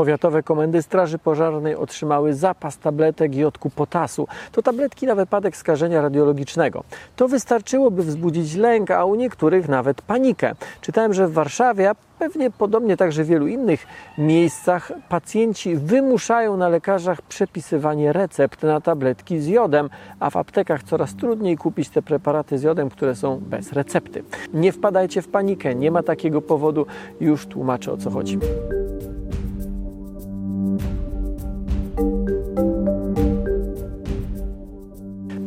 Powiatowe komendy Straży Pożarnej otrzymały zapas tabletek jodku potasu. To tabletki na wypadek skażenia radiologicznego. To wystarczyło, by wzbudzić lęk, a u niektórych nawet panikę. Czytałem, że w Warszawie, a pewnie podobnie także w wielu innych miejscach, pacjenci wymuszają na lekarzach przepisywanie recept na tabletki z jodem, a w aptekach coraz trudniej kupić te preparaty z jodem, które są bez recepty. Nie wpadajcie w panikę, nie ma takiego powodu, już tłumaczę o co chodzi.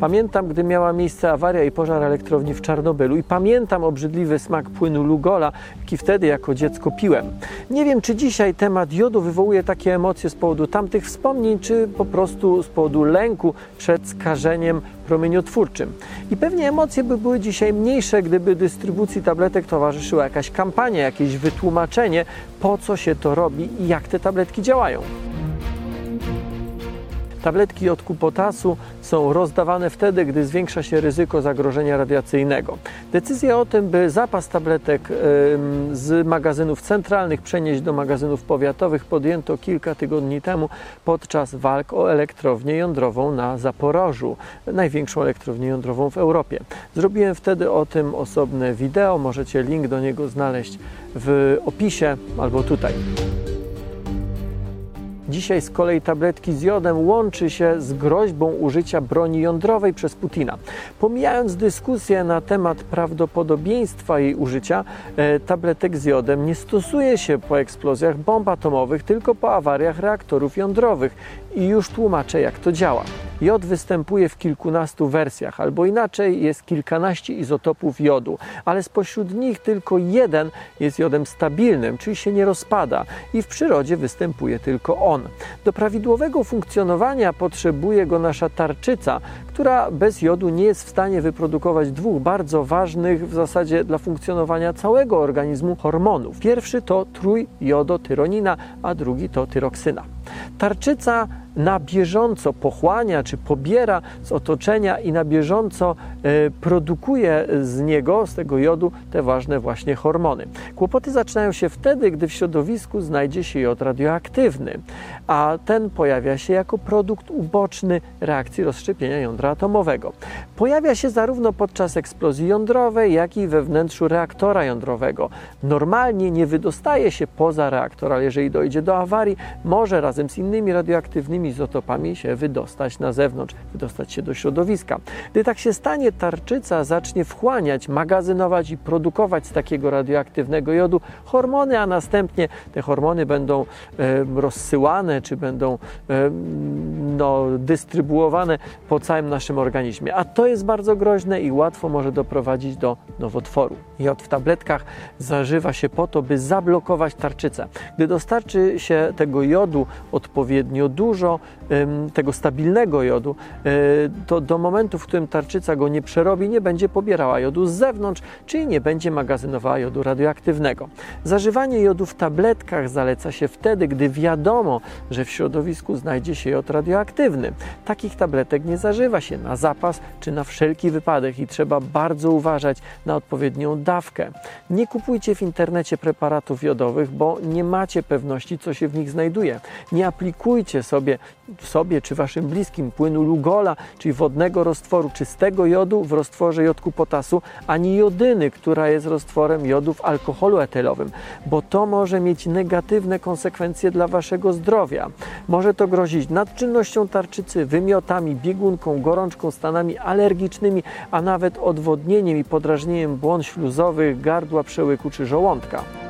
Pamiętam, gdy miała miejsce awaria i pożar elektrowni w Czarnobylu i pamiętam obrzydliwy smak płynu Lugola, jaki wtedy jako dziecko piłem. Nie wiem, czy dzisiaj temat jodu wywołuje takie emocje z powodu tamtych wspomnień, czy po prostu z powodu lęku przed skażeniem promieniotwórczym. I pewnie emocje by były dzisiaj mniejsze, gdyby dystrybucji tabletek towarzyszyła jakaś kampania, jakieś wytłumaczenie, po co się to robi i jak te tabletki działają. Tabletki jodku potasu są rozdawane wtedy, gdy zwiększa się ryzyko zagrożenia radiacyjnego. Decyzję o tym, by zapas tabletek z magazynów centralnych przenieść do magazynów powiatowych podjęto kilka tygodni temu podczas walk o elektrownię jądrową na Zaporożu, największą elektrownię jądrową w Europie. Zrobiłem wtedy o tym osobne wideo, możecie link do niego znaleźć w opisie albo tutaj. Dzisiaj z kolei tabletki z jodem łączy się z groźbą użycia broni jądrowej przez Putina. Pomijając dyskusję na temat prawdopodobieństwa jej użycia, e, tabletek z jodem nie stosuje się po eksplozjach bomb atomowych, tylko po awariach reaktorów jądrowych. I już tłumaczę, jak to działa. Jod występuje w kilkunastu wersjach, albo inaczej jest kilkanaście izotopów jodu, ale spośród nich tylko jeden jest jodem stabilnym, czyli się nie rozpada i w przyrodzie występuje tylko on. Do prawidłowego funkcjonowania potrzebuje go nasza tarczyca, która bez jodu nie jest w stanie wyprodukować dwóch bardzo ważnych w zasadzie dla funkcjonowania całego organizmu hormonów. Pierwszy to trójjodotyronina, a drugi to tyroksyna. Tarczyca na bieżąco pochłania czy pobiera z otoczenia i na bieżąco e, produkuje z niego, z tego jodu, te ważne właśnie hormony. Kłopoty zaczynają się wtedy, gdy w środowisku znajdzie się jod radioaktywny, a ten pojawia się jako produkt uboczny reakcji rozszczepienia jądra atomowego. Pojawia się zarówno podczas eksplozji jądrowej, jak i we wnętrzu reaktora jądrowego. Normalnie nie wydostaje się poza reaktor, ale jeżeli dojdzie do awarii, może razem z innymi radioaktywnymi izotopami się wydostać na zewnątrz, wydostać się do środowiska. Gdy tak się stanie, tarczyca zacznie wchłaniać, magazynować i produkować z takiego radioaktywnego jodu hormony, a następnie te hormony będą rozsyłane czy będą no, dystrybuowane po całym naszym organizmie. A to jest bardzo groźne i łatwo może doprowadzić do nowotworu. Jod w tabletkach zażywa się po to, by zablokować tarczycę. Gdy dostarczy się tego jodu odpowiednio dużo, tego stabilnego jodu, e, to do momentu, w którym tarczyca go nie przerobi, nie będzie pobierała jodu z zewnątrz, czyli nie będzie magazynowała jodu radioaktywnego. Zażywanie jodu w tabletkach zaleca się wtedy, gdy wiadomo, że w środowisku znajdzie się jod radioaktywny. Takich tabletek nie zażywa się na zapas czy na wszelki wypadek i trzeba bardzo uważać na odpowiednią dawkę. Nie kupujcie w internecie preparatów jodowych, bo nie macie pewności, co się w nich znajduje. Nie aplikujcie sobie sobie czy waszym bliskim płynu Lugola, czyli wodnego roztworu czystego jodu w roztworze jodku potasu, ani jodyny, która jest roztworem jodu w alkoholu etylowym, bo to może mieć negatywne konsekwencje dla waszego zdrowia. Może to grozić nadczynnością tarczycy, wymiotami, biegunką, gorączką, stanami alergicznymi, a nawet odwodnieniem i podrażnieniem błon śluzowych, gardła, przełyku czy żołądka.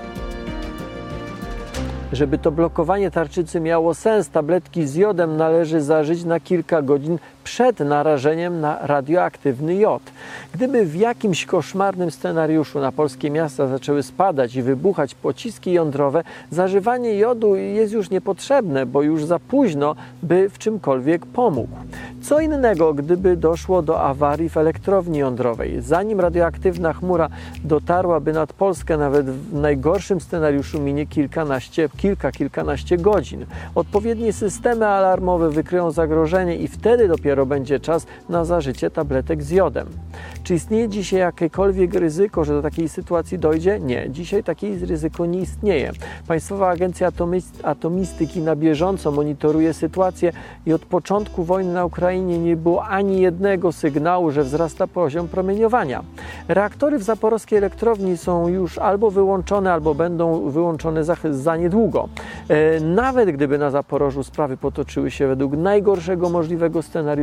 Żeby to blokowanie tarczycy miało sens, tabletki z jodem należy zażyć na kilka godzin przed narażeniem na radioaktywny jod. Gdyby w jakimś koszmarnym scenariuszu na polskie miasta zaczęły spadać i wybuchać pociski jądrowe, zażywanie jodu jest już niepotrzebne, bo już za późno, by w czymkolwiek pomógł. Co innego, gdyby doszło do awarii w elektrowni jądrowej. Zanim radioaktywna chmura dotarłaby nad Polskę, nawet w najgorszym scenariuszu minie kilkanaście, kilka, kilkanaście godzin. Odpowiednie systemy alarmowe wykryją zagrożenie i wtedy dopiero dopiero będzie czas na zażycie tabletek z jodem. Czy istnieje dzisiaj jakiekolwiek ryzyko, że do takiej sytuacji dojdzie? Nie, dzisiaj takie ryzyko nie istnieje. Państwowa Agencja Atomistyki na bieżąco monitoruje sytuację i od początku wojny na Ukrainie nie było ani jednego sygnału, że wzrasta poziom promieniowania. Reaktory w zaporowskiej elektrowni są już albo wyłączone, albo będą wyłączone za, za niedługo. E, nawet gdyby na Zaporożu sprawy potoczyły się według najgorszego możliwego scenariusza,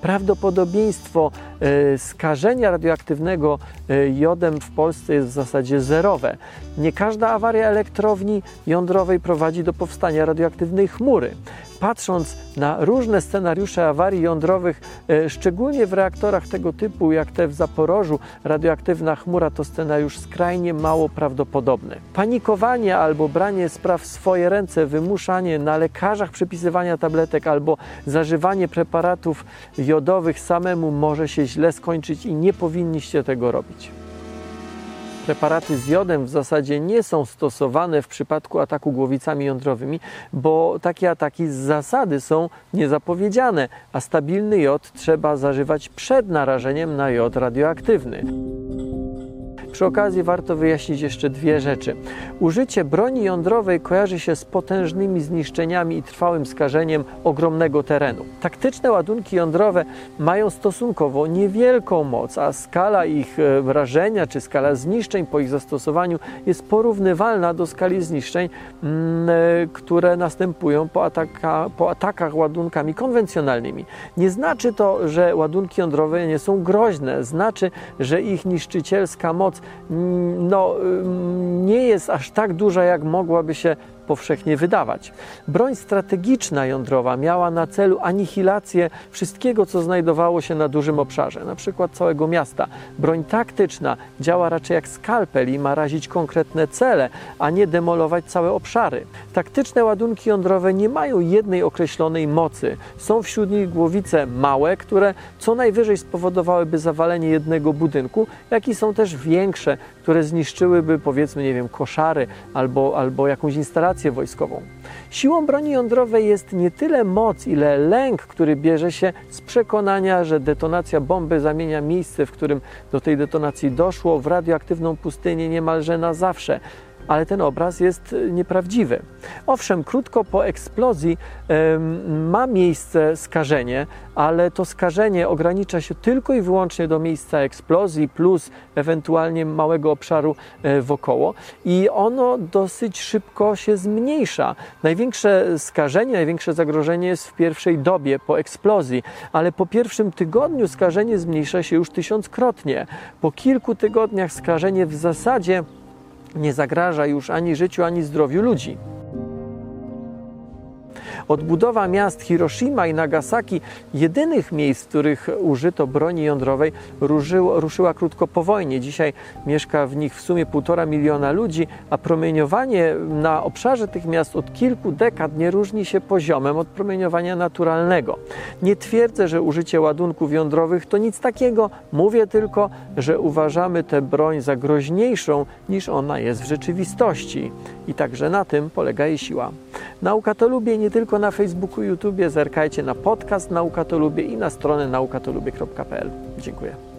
prawdopodobieństwo e, skażenia radioaktywnego e, jodem w Polsce jest w zasadzie zerowe. Nie każda awaria elektrowni jądrowej prowadzi do powstania radioaktywnej chmury patrząc na różne scenariusze awarii jądrowych, e, szczególnie w reaktorach tego typu jak te w Zaporożu, radioaktywna chmura to scenariusz skrajnie mało prawdopodobny. Panikowanie albo branie spraw w swoje ręce, wymuszanie na lekarzach przepisywania tabletek albo zażywanie preparatów jodowych samemu może się źle skończyć i nie powinniście tego robić. Preparaty z jodem w zasadzie nie są stosowane w przypadku ataku głowicami jądrowymi, bo takie ataki z zasady są niezapowiedziane, a stabilny jod trzeba zażywać przed narażeniem na jod radioaktywny. Przy okazji warto wyjaśnić jeszcze dwie rzeczy. Użycie broni jądrowej kojarzy się z potężnymi zniszczeniami i trwałym skażeniem ogromnego terenu. Taktyczne ładunki jądrowe mają stosunkowo niewielką moc, a skala ich e, rażenia czy skala zniszczeń po ich zastosowaniu jest porównywalna do skali zniszczeń, mm, e, które następują po, ataka, po atakach ładunkami konwencjonalnymi. Nie znaczy to, że ładunki jądrowe nie są groźne, znaczy, że ich niszczycielska moc no, nie jest aż tak duża, jak mogłaby się powszechnie wydawać. Broń strategiczna jądrowa miała na celu anihilację wszystkiego, co znajdowało się na dużym obszarze, na przykład całego miasta. Broń taktyczna działa raczej jak skalpel i ma razić konkretne cele, a nie demolować całe obszary. Taktyczne ładunki jądrowe nie mają jednej określonej mocy. Są wśród nich głowice małe, które co najwyżej spowodowałyby zawalenie jednego budynku, jak i są też większe, które zniszczyłyby powiedzmy, nie wiem, koszary albo, albo jakąś instalację wojskową. Siłą broni jądrowej jest nie tyle moc, ile lęk, który bierze się z przekonania, że detonacja bomby zamienia miejsce, w którym do tej detonacji doszło, w radioaktywną pustynię niemalże na zawsze ale ten obraz jest nieprawdziwy. Owszem, krótko po eksplozji ma miejsce skażenie, ale to skażenie ogranicza się tylko i wyłącznie do miejsca eksplozji plus ewentualnie małego obszaru e, wokoło i ono dosyć szybko się zmniejsza. Największe skażenie, największe zagrożenie jest w pierwszej dobie po eksplozji, ale po pierwszym tygodniu skażenie zmniejsza się już tysiąckrotnie. Po kilku tygodniach skażenie w zasadzie nie zagraża już ani życiu, ani zdrowiu ludzi. Odbudowa miast Hiroshima i Nagasaki, jedynych miejsc, w których użyto broni jądrowej, ruszyło, ruszyła krótko po wojnie. Dzisiaj mieszka w nich w sumie półtora miliona ludzi, a promieniowanie na obszarze tych miast od kilku dekad nie różni się poziomem od promieniowania naturalnego. Nie twierdzę, że użycie ładunków jądrowych to nic takiego. Mówię tylko, że uważamy tę broń za groźniejszą niż ona jest w rzeczywistości. I także na tym polega jej siła. Nauka to lubię nie tylko na Facebooku YouTube. Zerkajcie na podcast Nauka to lubię i na stronę naukatolubie.pl. Dziękuję.